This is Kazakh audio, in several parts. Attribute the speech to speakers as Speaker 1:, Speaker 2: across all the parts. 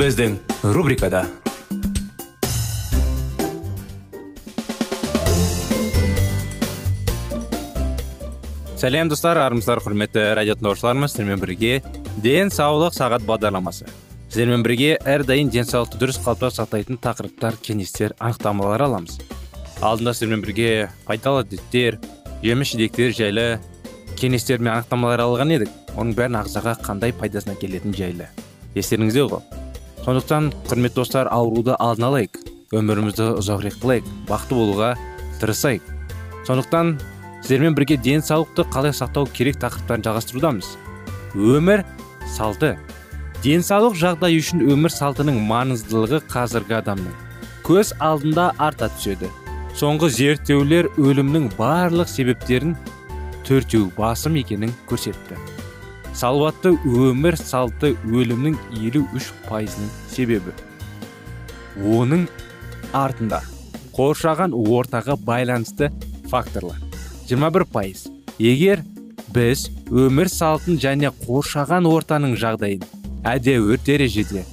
Speaker 1: Біздің рубрикада сәлем достар армысыздар құрметті радио тыңдаушыларымыз сіздермен бірге денсаулық сағат бағдарламасы сіздермен бірге әрдайым денсаулықты дұрыс қалыпта сақтайтын тақырыптар кеңестер анықтамалар аламыз алдында сіздермен бірге пайдалы әдеттер жеміс жидектер жайлы кеңестер мен анықтамалар алған едік оның бәрін ағзаға қандай пайдасына келетіні жайлы естеріңізде ғой сондықтан құрметті достар ауруды алдын алайық. Өмірімізді ұзағырақ қылайық. Бақытты болуға тырысайық. Сондықтан сіздермен бірге денсаулықты қалай сақтау керек тақырыптарын жалғастырудамыз. Өмір салты. Денсаулық жағдайы үшін өмір салтының маңыздылығы қазіргі адамның. Көз алдында арта түседі. Соңғы зерттеулер өлімнің барлық себептерін төртеу басым екенін көрсетті. Салауатты өмір салты өлімнің елу үш пайызының себебі. Оның артында қоршаған ортаға байланысты факторлар. 21 пайыз. Егер біз өмір салтын және қоршаған ортаның жағдайын әдеуір дәрежеде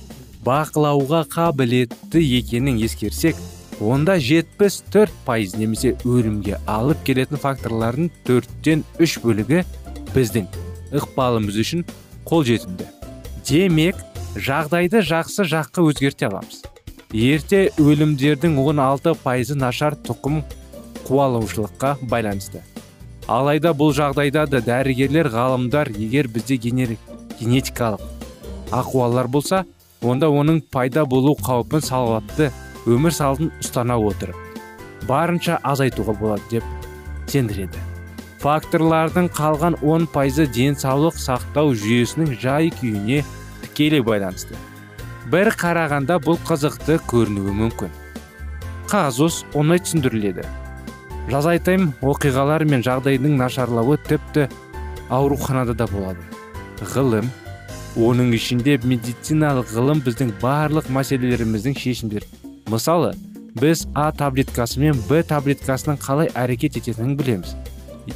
Speaker 1: бақылауға қабілетті екенін ескерсек онда 74 пайыз немесе өлімге алып келетін факторлардың төрттен үш бөлігі біздің. Ықпалымыз үшін қолжетімді демек жағдайды жақсы жаққа өзгерте аламыз. Ерте өлімдердің 16 пайызы нашар тұқым қуалаушылыққа байланысты. Алайда бұл жағдайда да дәрігерлер ғалымдар егер бізде генетикалық ақуалар болса онда оның пайда болу қаупін салауатты өмір салтын ұстана отырып барынша азайтуға болады деп сендіреді. Факторлардың қалған 10 пайызы денсаулық сақтау жүйесінің жай күйіне тікелей байланысты. Бір қарағанда бұл қызықты көрінуі мүмкін. Қазус оңай түсіндіріледі. Жазайтайым оқиғалар мен жағдайдың нашарлауы тіпті ауруханада да болады. Ғылым оның ішінде медициналық ғылым біздің барлық мәселелеріміздің шешімдер. Мысалы біз а таблеткасы мен б таблеткасының қалай әрекет ететінін білеміз.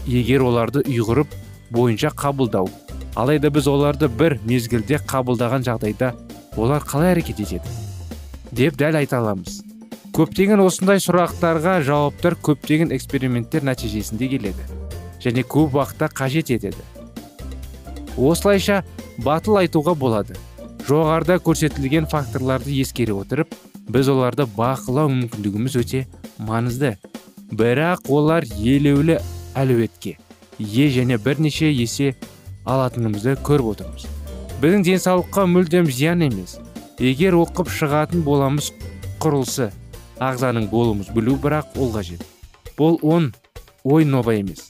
Speaker 1: Егер оларды ұйғырып бойынша қабылдау алайда біз оларды бір мезгілде қабылдаған жағдайда олар қалай әрекет етеді? деп дәл айта аламыз. Көптеген осындай сұрақтарға жауаптар көптеген эксперименттер нәтижесінде келеді және көп уақытта қажет етеді. Осылайша батыл айтуға болады. Жоғарыда көрсетілген факторларды ескере отырып біз оларды бақылау мүмкіндігіміз өте маңызды. Бірақ олар елеулі әлеуетке ие және бірнеше есе алатынымызды көріп отырмыз. Біздің денсаулыққа мүлдем зиян емес. Егер оқып шығатын боламыз құрылысы ағзаның болуымыз білу бірақ ол қажет. Бұл он ой нова емес.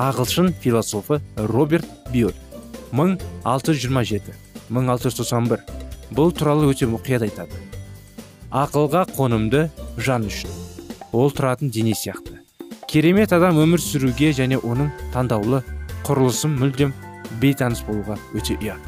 Speaker 1: Ағылшын философы роберт бьюр 1627-1691 бұл туралы өте мұқият айтады. Ақылға қонымды жан үшін. Ол тұратын дене сияқты. Керемет адам өмір сүруге және оның таңдаулы құрылысын мүлдем бейтаныс болуға өте ұят.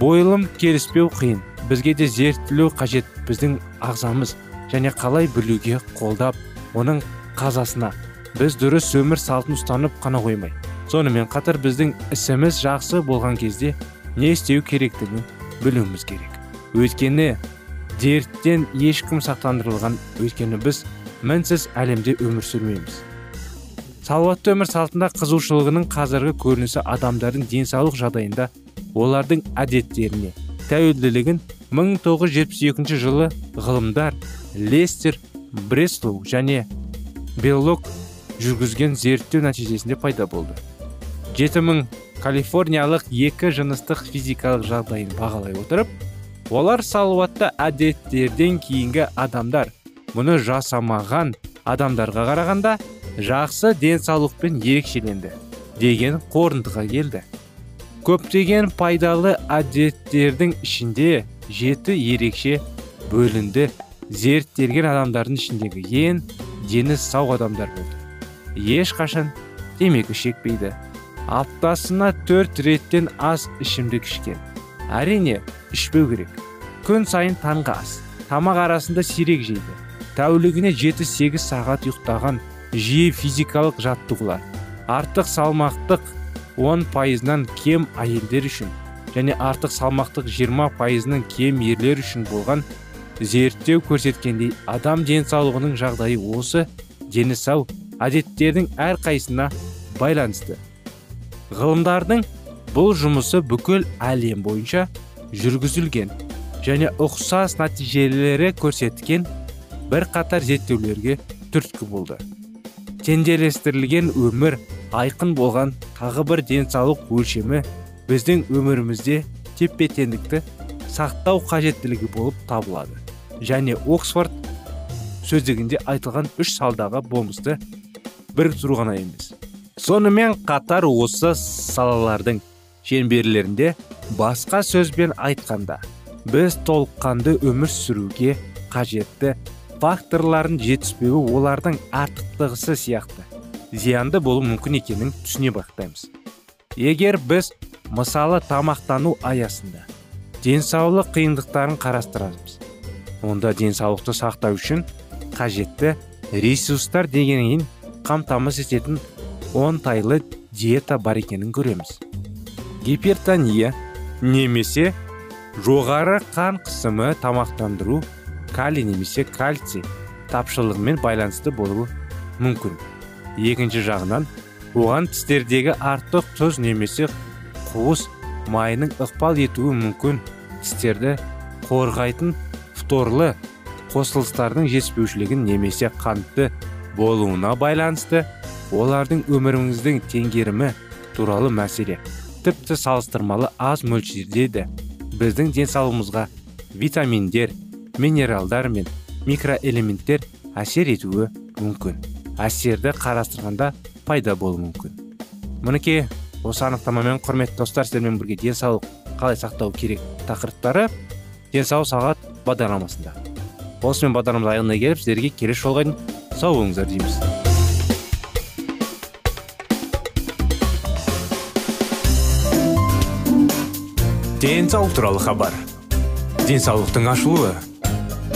Speaker 1: Бойылым келіспеу қиын. Бізге де зерттелу қажет. Біздің ағзамыз және қалай білуге қолдап оның қазасына. Біз дұрыс өмір салтын ұстанып қана қоймай. Сонымен қатар біздің ісіміз жақсы болған кезде не істеу керектігін білуіміз керек. Өйткені дерттен ешкім сақтандырылған. Өйткені біз мінсіз әлемде өмір сүрмейміз. Салауатты өмір салтында қызушылығының қазіргі көрінісі адамдардың денсаулық жағдайында олардың әдеттеріне тәуелділігін 1972 жылы ғылымдар лестер бреслоу және беллок жүргізген зерттеу нәтижесінде пайда болды. 7000 калифорниялық екі жыныстық физикалық жағдайын бағалай отырып олар салауатты әдеттерден кейінгі адамдар мұны жасамаған адамдарға қарағанда жақсы денсаулықпен ерекшеленді деген қорытындыға келді. Көптеген пайдалы әдеттердің ішінде жеті ерекше бөлінді зерттелген адамдардың ішіндегі ең дені сау адамдар болды. Ешқашан темекі шекпейді. Аптасына төрт реттен ас ішімдік ішкен. Әрине ішпеу керек. Күн сайын таңғы ас тамақ арасында сирек жейді. Тәулігіне жеті сегіз сағат ұйықтаған жиі физикалық жаттығулар артық салмақтық 10 пайызынан кем әйелдер үшін және артық салмақтық 20 пайызынан кем ерлер үшін болған зерттеу көрсеткендей адам денсаулығының жағдайы осы дені сау әдеттердің әрқайсысына байланысты. Ғылымдардың бұл жұмысы бүкіл әлем бойынша жүргізілген және ұқсас нәтижелері көрсеткен бір қатар зерттеулерге түрткі болды. Теңделестірілген өмір айқын болған тағы бір денсаулық өлшемі біздің өмірімізде тепе теңдікті сақтау қажеттілігі болып табылады. Және оксфорд сөздігінде айтылған үш салдағы болмысты біріктіру ғана емес. Сонымен қатар осы салалардың шеңберлерінде басқа сөзбен айтқанда біз толыққанды өмір сүруге қажетті факторлардың жетіспеуі олардың артықтығысы сияқты. Зиянды болуы мүмкін екенін түсіне бастаймыз егер біз мысалы тамақтану аясында денсаулық қиындықтарын қарастырамыз онда денсаулықты сақтау үшін қажетті ресурстар дегеннен қамтамасыз ететін оңтайлы диета бар екенін көреміз. Гипертония немесе жоғары қан қысымы тамақтандыру калий немесе кальций тапшылығымен байланысты болуы мүмкін. Екінші жағынан оған тістердегі артық тұз немесе қуыс майының ықпал етуі мүмкін. Тістерді қорғайтын фторлы қосылыстардың жетіспеушілігін немесе қантты болуына байланысты олардың өміріңіздің теңгерімі туралы мәселе. Тіпті салыстырмалы аз мөлшерде де біздің денсаулығымызға витаминдер минералдар мен микроэлементтер әсер етуі мүмкін. Әсерді қарастырғанда пайда болуы мүмкін. Мінекей осы анықтамамен құрметті достар сіздермен бірге денсаулық қалай сақтау керек тақырыптары денсаулық сағат бағдарламасында. Осымен бағдарламамыз аяғына келіп сіздерге келесі жолға дейін сау болыңыздар дейміз.
Speaker 2: Денсаулық туралы хабар. Денсаулықтың ашылуы.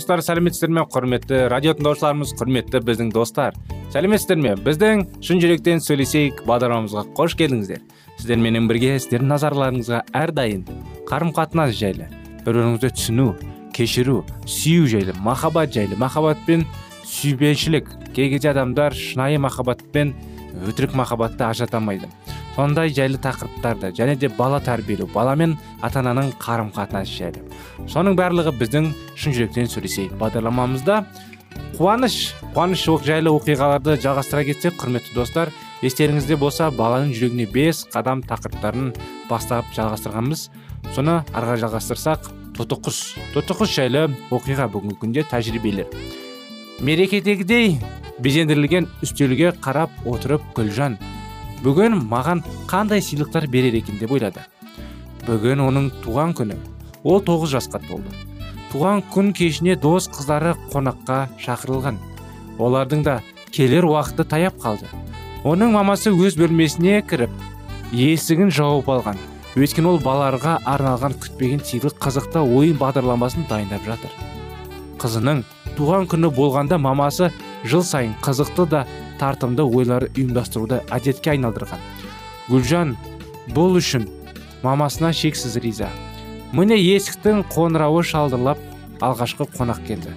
Speaker 1: Армысыздар сәлеметсіздер ме? Құрметті радио тыңдаушыларымыз құрметті біздің достар. Сәлеметсіздер ме? Біздің шын жүректен сөйлесейік бағдарламамызға қош келдіңіздер. Сіздерменен бірге сіздердің назарларыңызға әрдайым қарым қатынас жайлы бір біріңізді түсіну кешіру сүю жайлы махаббат жайлы махаббат пен сүйбеншілік. Кей адамдар шынайы махаббат пен өтірік махаббатты ажырата алмайды. Сондай жайлы тақырыптарды және де бала тәрбиелеу бала мен ата ананың қарым қатынасы жайлы соның барлығы біздің шын жүректен сөйлесейік. Бағдарламамызда қуаныш қуаныш жайлы оқиғаларды жалғастыра кетсек құрметті достар естеріңізде болса баланың жүрегіне бес қадам тақырыптарын бастап жалғастырғанбыз. Соны ары қарай жалғастырсақ тотықұс тотықұс жайлы оқиға бүгінгі күнде тәжірибелер мерекедегідей безендірілген үстелге қарап отырып гүлжан бүгін маған қандай сыйлықтар берер екен деп ойлады. Бүгін оның туған күні. Ол тоғыз жасқа толды. Туған күн кешіне дос қыздары қонаққа шақырылған. Олардың да келер уақыты таяп қалды. Оның мамасы өз бөлмесіне кіріп есігін жауып алған. Өйткені ол балаларға арналған күтпеген сыйлық қызықты ойын бағдарламасын дайындап жатыр. Қызының туған күні болғанда мамасы жыл сайын қызықты да тартымды ойлар ұйымдастыруды әдетке айналдырған. Гүлжан бұл үшін мамасына шексіз риза. Міне есіктің қоңырауы шалдырлап алғашқы қонақ келді.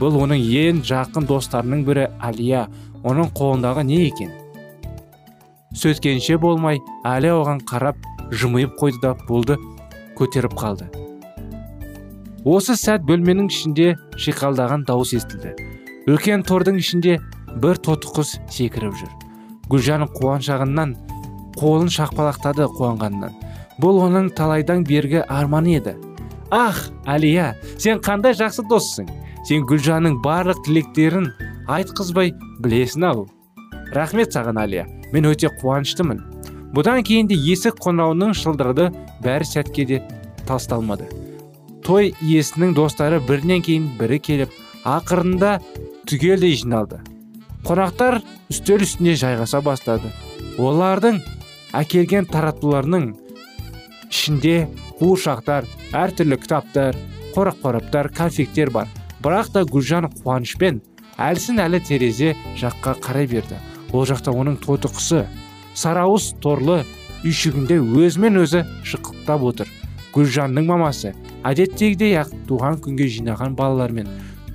Speaker 1: Бұл оның ең жақын достарының бірі әлия оның қолындағы не екен? Сөйткенше болмай әлия оған қарап жымиып қойды да пулды көтеріп қалды. Осы сәт бөлменің ішінде шиқалдаған дауыс естілді. Үлкен тордың ішінде бір тоты құс секіріп жүр. Гүлжан қуаншағынан қолын шақпалақтады қуанғанынан бұл оның талайдан бергі арманы еді. Ах әлия сен қандай жақсы доссың сен гүлжанның барлық тілектерін айтқызбай білесің ау рахмет саған әлия. Мен өте қуаныштымын бұдан кейін де есік қоңырауының шылдырды бәрі сәтке де тасталмады. Той иесінің достары бірінен кейін бірі келіп ақырында түгелдей жиналды. Қонақтар үстел үстіне жайғаса бастады. Олардың әкелген таратуларының ішінде қуыршақтар әртүрлі кітаптар қорап қораптар конфеттер бар. Бірақ та гүлжан қуанышпен әлсін әлі терезе жаққа қарай берді. Ол жақта оның тоты құсы сарауыз торлы үйшігінде өзімен өзі шықылықтап отыр. Гүлжанның мамасы әдеттегідей ақ туған күнге жинаған балалармен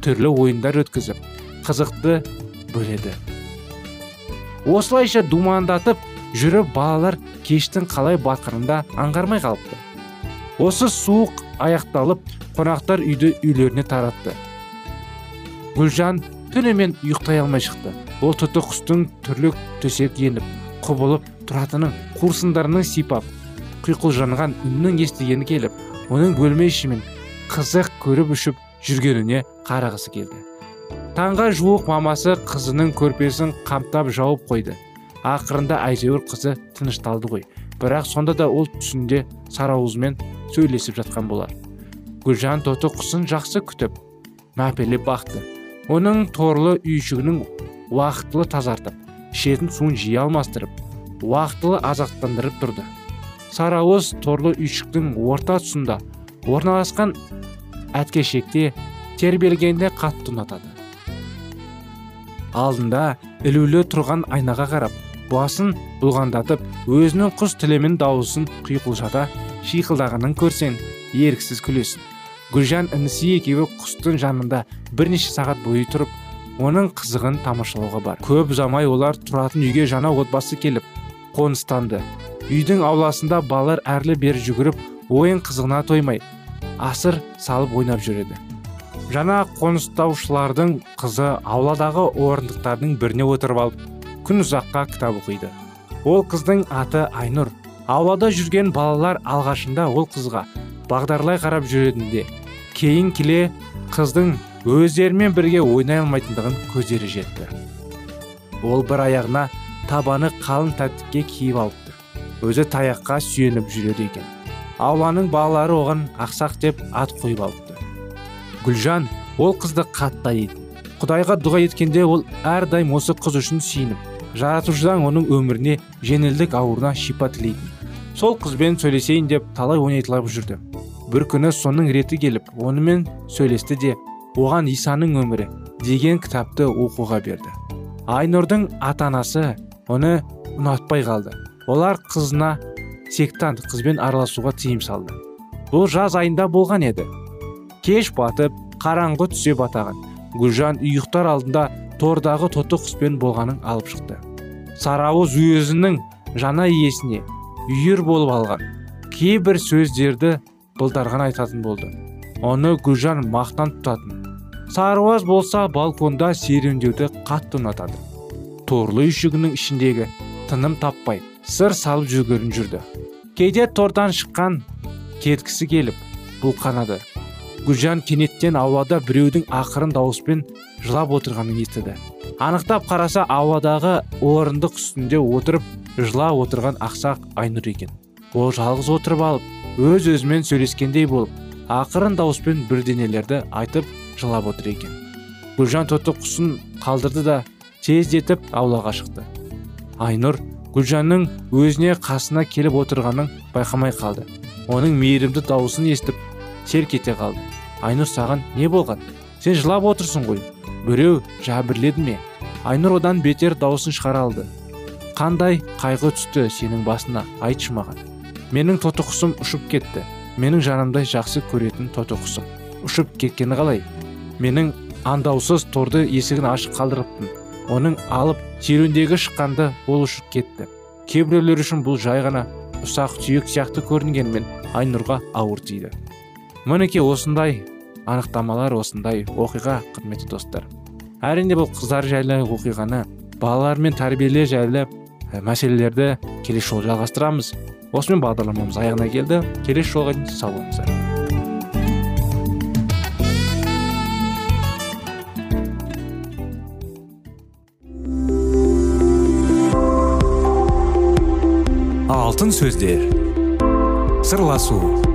Speaker 1: түрлі ойындар өткізіп қызықты бөледі. Осылайша думандатып жүріп балалар кештің қалай батқанын аңғармай қалыпты. Осы суық аяқталып қонақтар үйді үйлеріне таратты. Гүлжан түнімен ұйықтай алмай шықты. Ол тұты құстың түрлі төсек еніп құбылып тұратынын қурсындарының сипап құйқылжанған үннің естігені келіп оның бөлме ішімен қызық көріп ұшып жүргеніне қарағысы келді. Таңға жуық мамасы қызының көрпесін қамтап жауып қойды. Ақырында әйтеуір қызы тынышталды ғой. Бірақ сонда да ол түсінде сарыауызмен сөйлесіп жатқан болар. Гүлжан тоты құсын жақсы күтіп мәпелеп бақты. Оның торлы үйшігінің уақытылы тазартып ішетін суын жиі алмастырып уақытылы азықтандырып тұрды. Сарыауыз торлы үйшіктің орта тұсында орналасқан әткешекте тербелгенде қатты ұнатады. Алдында ілулі тұрған айнаға қарап басын бұлғандатып өзінің құс тілемен дауысын құйқылжата шиқылдағанын көрсең еріксіз күлесің. Гүлжан інісі екеуі құстың жанында бірнеше сағат бойы тұрып оның қызығын тамашалауға бар. Көп ұзамай олар тұратын үйге жаңа отбасы келіп қоныстанды. Үйдің ауласында балалар әрлі бері жүгіріп ойын қызығына тоймай асыр салып ойнап жүреді. Жаңа қоныстанушылардың қызы ауладағы орындықтардың біріне отырып алып күн ұзаққа кітап оқиды. Ол қыздың аты айнұр. Аулада жүрген балалар алғашында ол қызға бағдарлай қарап жүретінде. Кейін келе қыздың өздерімен бірге ойнай алмайтындығын көздері жетті. Ол бір аяғына табаны қалың тәттікке киіп алыпты. Өзі таяққа сүйеніп жүреді екен. Ауланың балалары оған ақсақ деп ат қойып алыпты гүлжан ол қызды қатты аяйды құдайға дұға еткенде ол әрдайым осы қыз үшін сүйініп жаратушыдан оның өміріне жеңілдік ауырына шипа тілейтін сол қызбен сөйлесейін деп талай ойнайтылап жүрді. Бір күні соның реті келіп онымен сөйлесті де оған исаның өмірі деген кітапты оқуға берді. Айнұрдың ата анасы оны ұнатпай қалды. Олар қызына сектант қызбен араласуға тыйым салды. Бұл жаз айында болған еді. Кеш батып қараңғы түсе батаған гүлжан ұйықтар алдында тордағы тоты құспен болғанын алып шықты. Сарыауыз өзінің жана иесіне үйір болып алған. Кейбір сөздерді былдарған айтатын болды. Оны гүлжан мақтан тұтатын. Сарыуаз болса балконда серуендеуді қатты ұнатады. Торлы үйшігінің ішіндегі тыным таппай сыр салып жүргерін жүрді. Кейде тордан шыққан кеткісі келіп бұлқанады гүлжан кенеттен аулада біреудің ақырын дауыспен жылап отырғанын естіді. Анықтап қараса ауладағы орындық үстінде отырып жылап отырған ақсақ айнұр екен. Ол жалғыз отырып алып өз өзімен сөйлескендей болып ақырын дауыспен бірдеңелерді айтып жылап отыр екен. Гүлжан құсын қалдырды да тездетіп аулаға шықты. Айнұр гүлжанның өзіне қасына келіп отырғанын байқамай қалды. Оның мейірімді дауысын естіп селк ете қалды. Айнұр саған не болған? Сен жылап отырсың ғой. Біреу жәбірледі ме? Айнұр одан бетер дауысын шығара алды қандай қайғы түсті сенің басына айтшы маған. Менің тоты құсым ұшып кетті. Менің жанымдай жақсы көретін тоты құсым ұшып кеткені қалай? Менің андаусыз торды есігін ашық қалдырыппын. Оның алып серуендегі шыққанда ол ұшып кетті. Кейбіреулер үшін бұл жай ғана ұсақ түйек сияқты көрінгенмен айнұрға ауыр тиді. Мінекей осындай анықтамалар осындай оқиға құрметті достар. Әрине бұл қыздар жайлы оқиғаны балалар мен тәрбиеле жайлы мәселелерді келесі жолы жалғастырамыз. Осымен бағдарламамыз аяғына келді. Келесі жолға дейін сау болыңыздар.
Speaker 2: Алтын сөздер. Сырласу.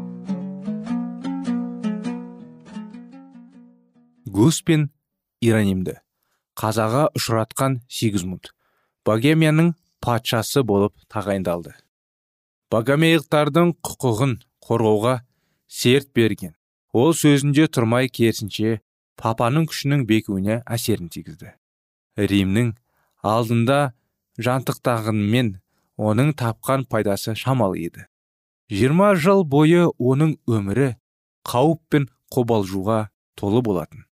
Speaker 1: Гус пен иронимді қазаға ұшыратқан сигизмунд богемияның патшасы болып тағайындалды. Богемиялықтардың құқығын қорғауға серт берген. Ол сөзінде тұрмай керісінше папаның күшінің бекуіне әсерін тигізді. Римнің алдында жантықтағанымен оның тапқан пайдасы шамалы еді. Жиырма жыл бойы оның өмірі қауіп пен қобалжуға толы болатын.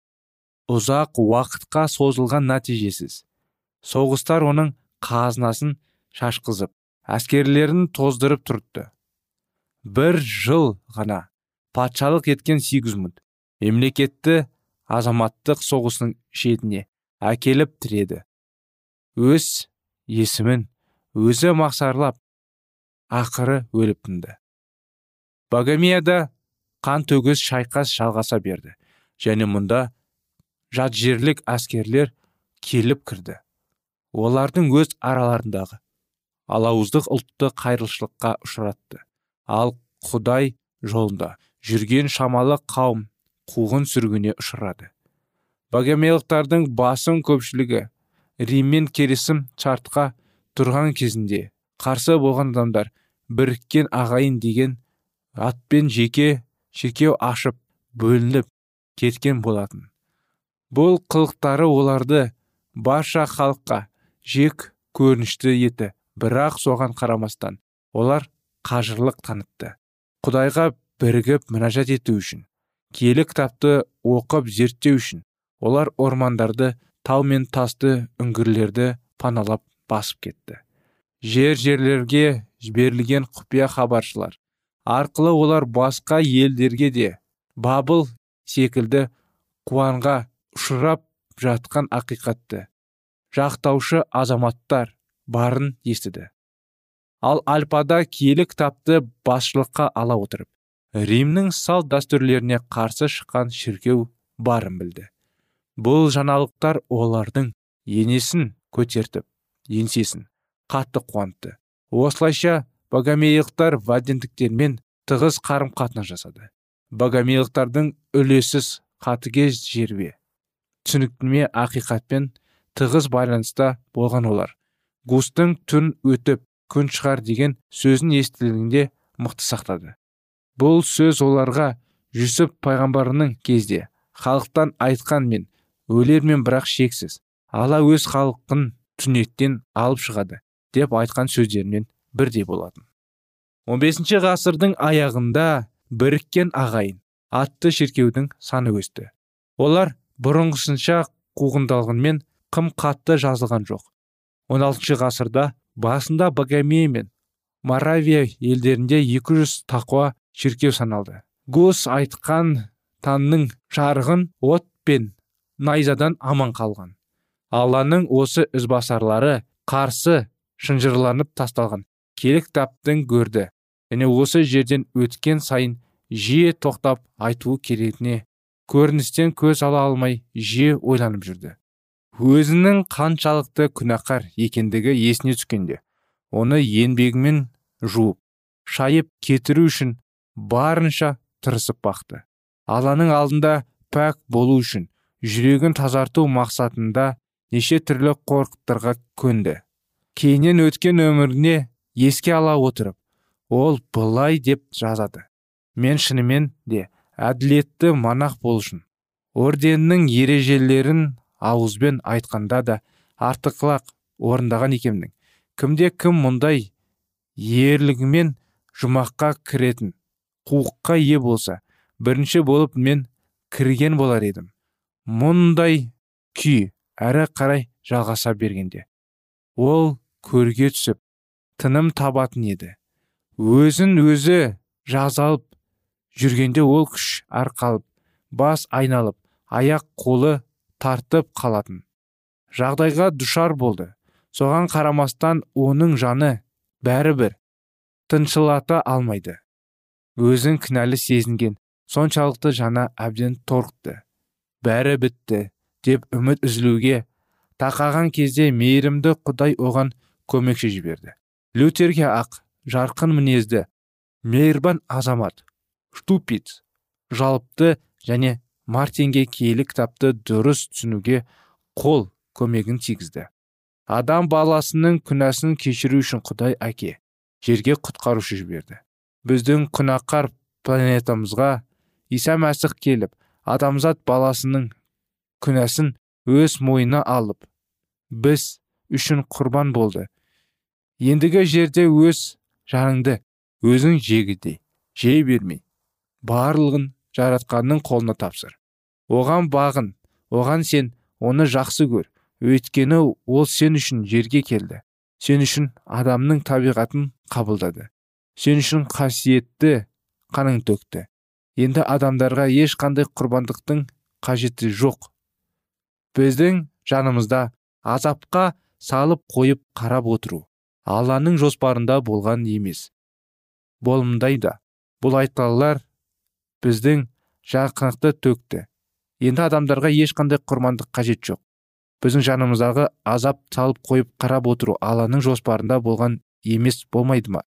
Speaker 1: Ұзақ уақытқа созылған нәтижесіз. Соғыстар оның қазынасын шашқызып әскерлерін тоздырып тұртты бір жыл ғана патшалық еткен сигизмунд мемлекетті азаматтық соғыстың шетіне әкеліп тіреді. Өз есімін өзі мақсарлап ақыры өліп тынды. Богемияда қан төгіс шайқас жалғаса берді және мұнда жатжерлік әскерлер келіп кірді. Олардың өз араларындағы алауыздық ұлтты қайырылшылыққа ұшыратты. Ал құдай жолында жүрген шамалы қауым қуғын сүргіне ұшырады. Богемиялықтардың басым көпшілігі риммен келісім шартқа тұрған кезінде қарсы болған адамдар біріккен ағайын деген атпен жеке шекеу ашып бөлініп кеткен болатын. Бұл қылықтары оларды барша халыққа жек көрінішті еті бірақ соған қарамастан олар қажырлық танытты. Құдайға бірігіп мінәжат ету үшін киелі кітапты оқып зерттеу үшін олар ормандарды тау мен тасты үңгірлерді паналап басып кетті. Жер жерлерге жіберілген құпия хабаршылар арқылы олар басқа елдерге де бабыл секілді қуанға ұшырап жатқан ақиқатты. Жақтаушы азаматтар барын естіді. Ал альпада киелі кітапты басшылыққа ала отырып римнің салт дәстүрлеріне қарсы шыққан шіркеу барын білді. Бұл жаңалықтар олардың енесін көтертіп еңсесін қатты қуантты. Осылайша богомейлықтар вадендіктермен тығыз қарым қатынас жасады. Богомейлықтардың үлесіз қатыгез жербе түсініктіме ақиқатпен тығыз байланыста болған олар. Густың түн өтіп күн шығар деген сөзін естілігінде мықты сақтады. Бұл сөз оларға жүсіп пайғамбарының кезде халықтан айтқан мен өлермен бірақ шексіз алла өз халқын түнектен алып шығады деп айтқан сөздермен бірдей болатын. 15 ғасырдың аяғында біріккен ағайын атты шіркеудің саны өсті. Олар бұрынғысынша қуғындалғанмен қым қатты жазылған жоқ. 16 ғасырда басында богемия мен моравия елдерінде 200 тақуа шіркеу саналды. Гус айтқан танның жарығын от пен найзадан аман қалған. Алланың осы ізбасарлары қарсы шынжырланып тасталған. Келі кітаптың көрді. Және осы жерден өткен сайын жиі тоқтап айтуы керегіне көріністен көз ала алмай жиі ойланып жүрді. Өзінің қаншалықты күнәқар екендігі есіне түскенде оны еңбегімен жуып шайып кетіру үшін барынша тырысып бақты. Алланың алдында пәк болу үшін жүрегін тазарту мақсатында неше түрлі қорқыттарға көнді. Кейіннен өткен өміріне еске ала отырып ол былай деп жазады. Мен шынымен де әділетті манақ болушын орденнің ережелерін ауызбен айтқанда да артықлақ орындаған екенмін. Кімде кім мұндай ерлігімен жұмаққа кіретін қуыққа ие болса бірінші болып мен кірген болар едім. Мұндай күй әрі қарай жалғаса бергенде. Ол көрге түсіп тыным табатын еді. Өзін өзі жазалып жүргенде ол күш арқалып бас айналып аяқ қолы тартып қалатын. Жағдайға душар болды. Соған қарамастан оның жаны бәрібір тыншылата алмайды. Өзін кінәлі сезінген соншалықты жана әбден торықты. Бәрі бітті деп үміт үзілуге тақаған кезде мейірімді құдай оған көмекші жіберді. Лютерге ақ жарқын мінезді мейірбан азамат штупиц. Жалыпты және мартинге киелі кітапты дұрыс түсінуге қол көмегін тигізді. Адам баласының күнәсін кешіру үшін құдай әке жерге құтқарушы жіберді. Біздің күнәқар планетамызға иса мәсіх келіп адамзат баласының күнәсін өз мойнына алып біз
Speaker 2: үшін құрбан болды. Ендігі жерде өз жаныңды өзің жегідей жей бермей. Барлығын жаратқанның қолына тапсыр. Оған бағын оған сен оны жақсы көр. Өйткені ол сен үшін жерге келді. Сен үшін адамның табиғатын қабылдады. Сен үшін қасиетті қаның төкті. Енді адамдарға ешқандай құрбандықтың қажеті жоқ. Біздің жанымызда азапқа салып қойып қарап отыру алланың жоспарында болған емес. Болымдайда бұл айтқалар біздің жақынықты төкті. Енді адамдарға ешқандай құрбандық қажет жоқ. Біздің жанымыздағы азап салып қойып қарап отыру алланың жоспарында болған емес болмайды ма?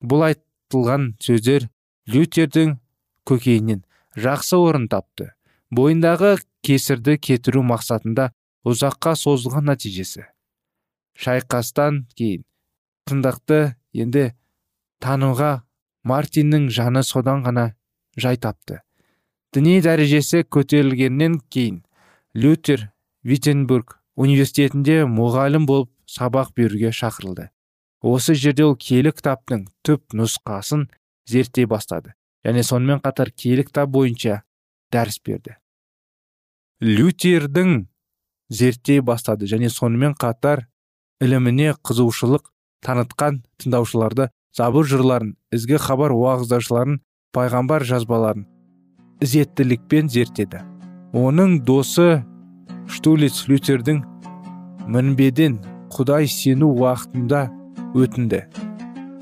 Speaker 2: Бұл айтылған сөздер лютердің көкейінен жақсы орын тапты. Бойындағы кесірді кетіру мақсатында ұзаққа созылған нәтижесі. Шайқастан кейін тыңдақты енді тануға мартиннің жаны содан ғана жай тапты діни дәрежесі көтерілгеннен кейін лютер виттенбург университетінде мұғалім болып сабақ беруге шақырылды. Осы жерде ол киелі кітаптың түп нұсқасын зерттей бастады және сонымен қатар киелі кітап бойынша дәріс берді. Лютердің зерттей бастады және сонымен қатар іліміне қызығушылық танытқан тыңдаушыларды забыр жырларын ізгі хабар уағыздаушыларын пайғамбар жазбаларын ізеттілікпен зерттеді. Оның досы штулиц лютердің мінбеден құдай сену уақытында өтінді.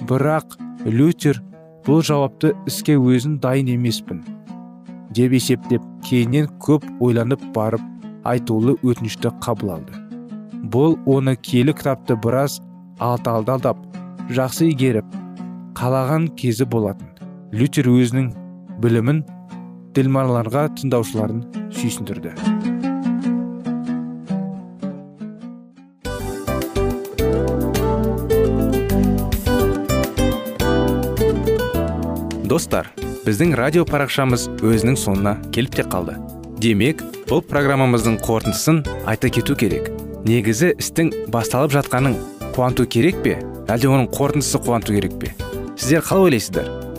Speaker 2: Бірақ лютер бұл жауапты іске өзін дайын емеспін деп есептеп кейіннен көп ойланып барып айтулы өтінішті қабыл алды. Бұл оны киелі кітапты біраз алталдалдап жақсы игеріп қалаған кезі болатын. Лютер өзінің білімін ділмарларға тыңдаушыларын сүйсіндірді.
Speaker 1: Достар біздің радио парақшамыз өзінің соңына келіп те қалды. Демек бұл программамыздың қорытындысын айта кету керек. Негізі істің басталып жатқаның қуанту керек пе? Әлде оның қорытындысы қуанту керек пе? Сіздер қалай ойлайсыздар?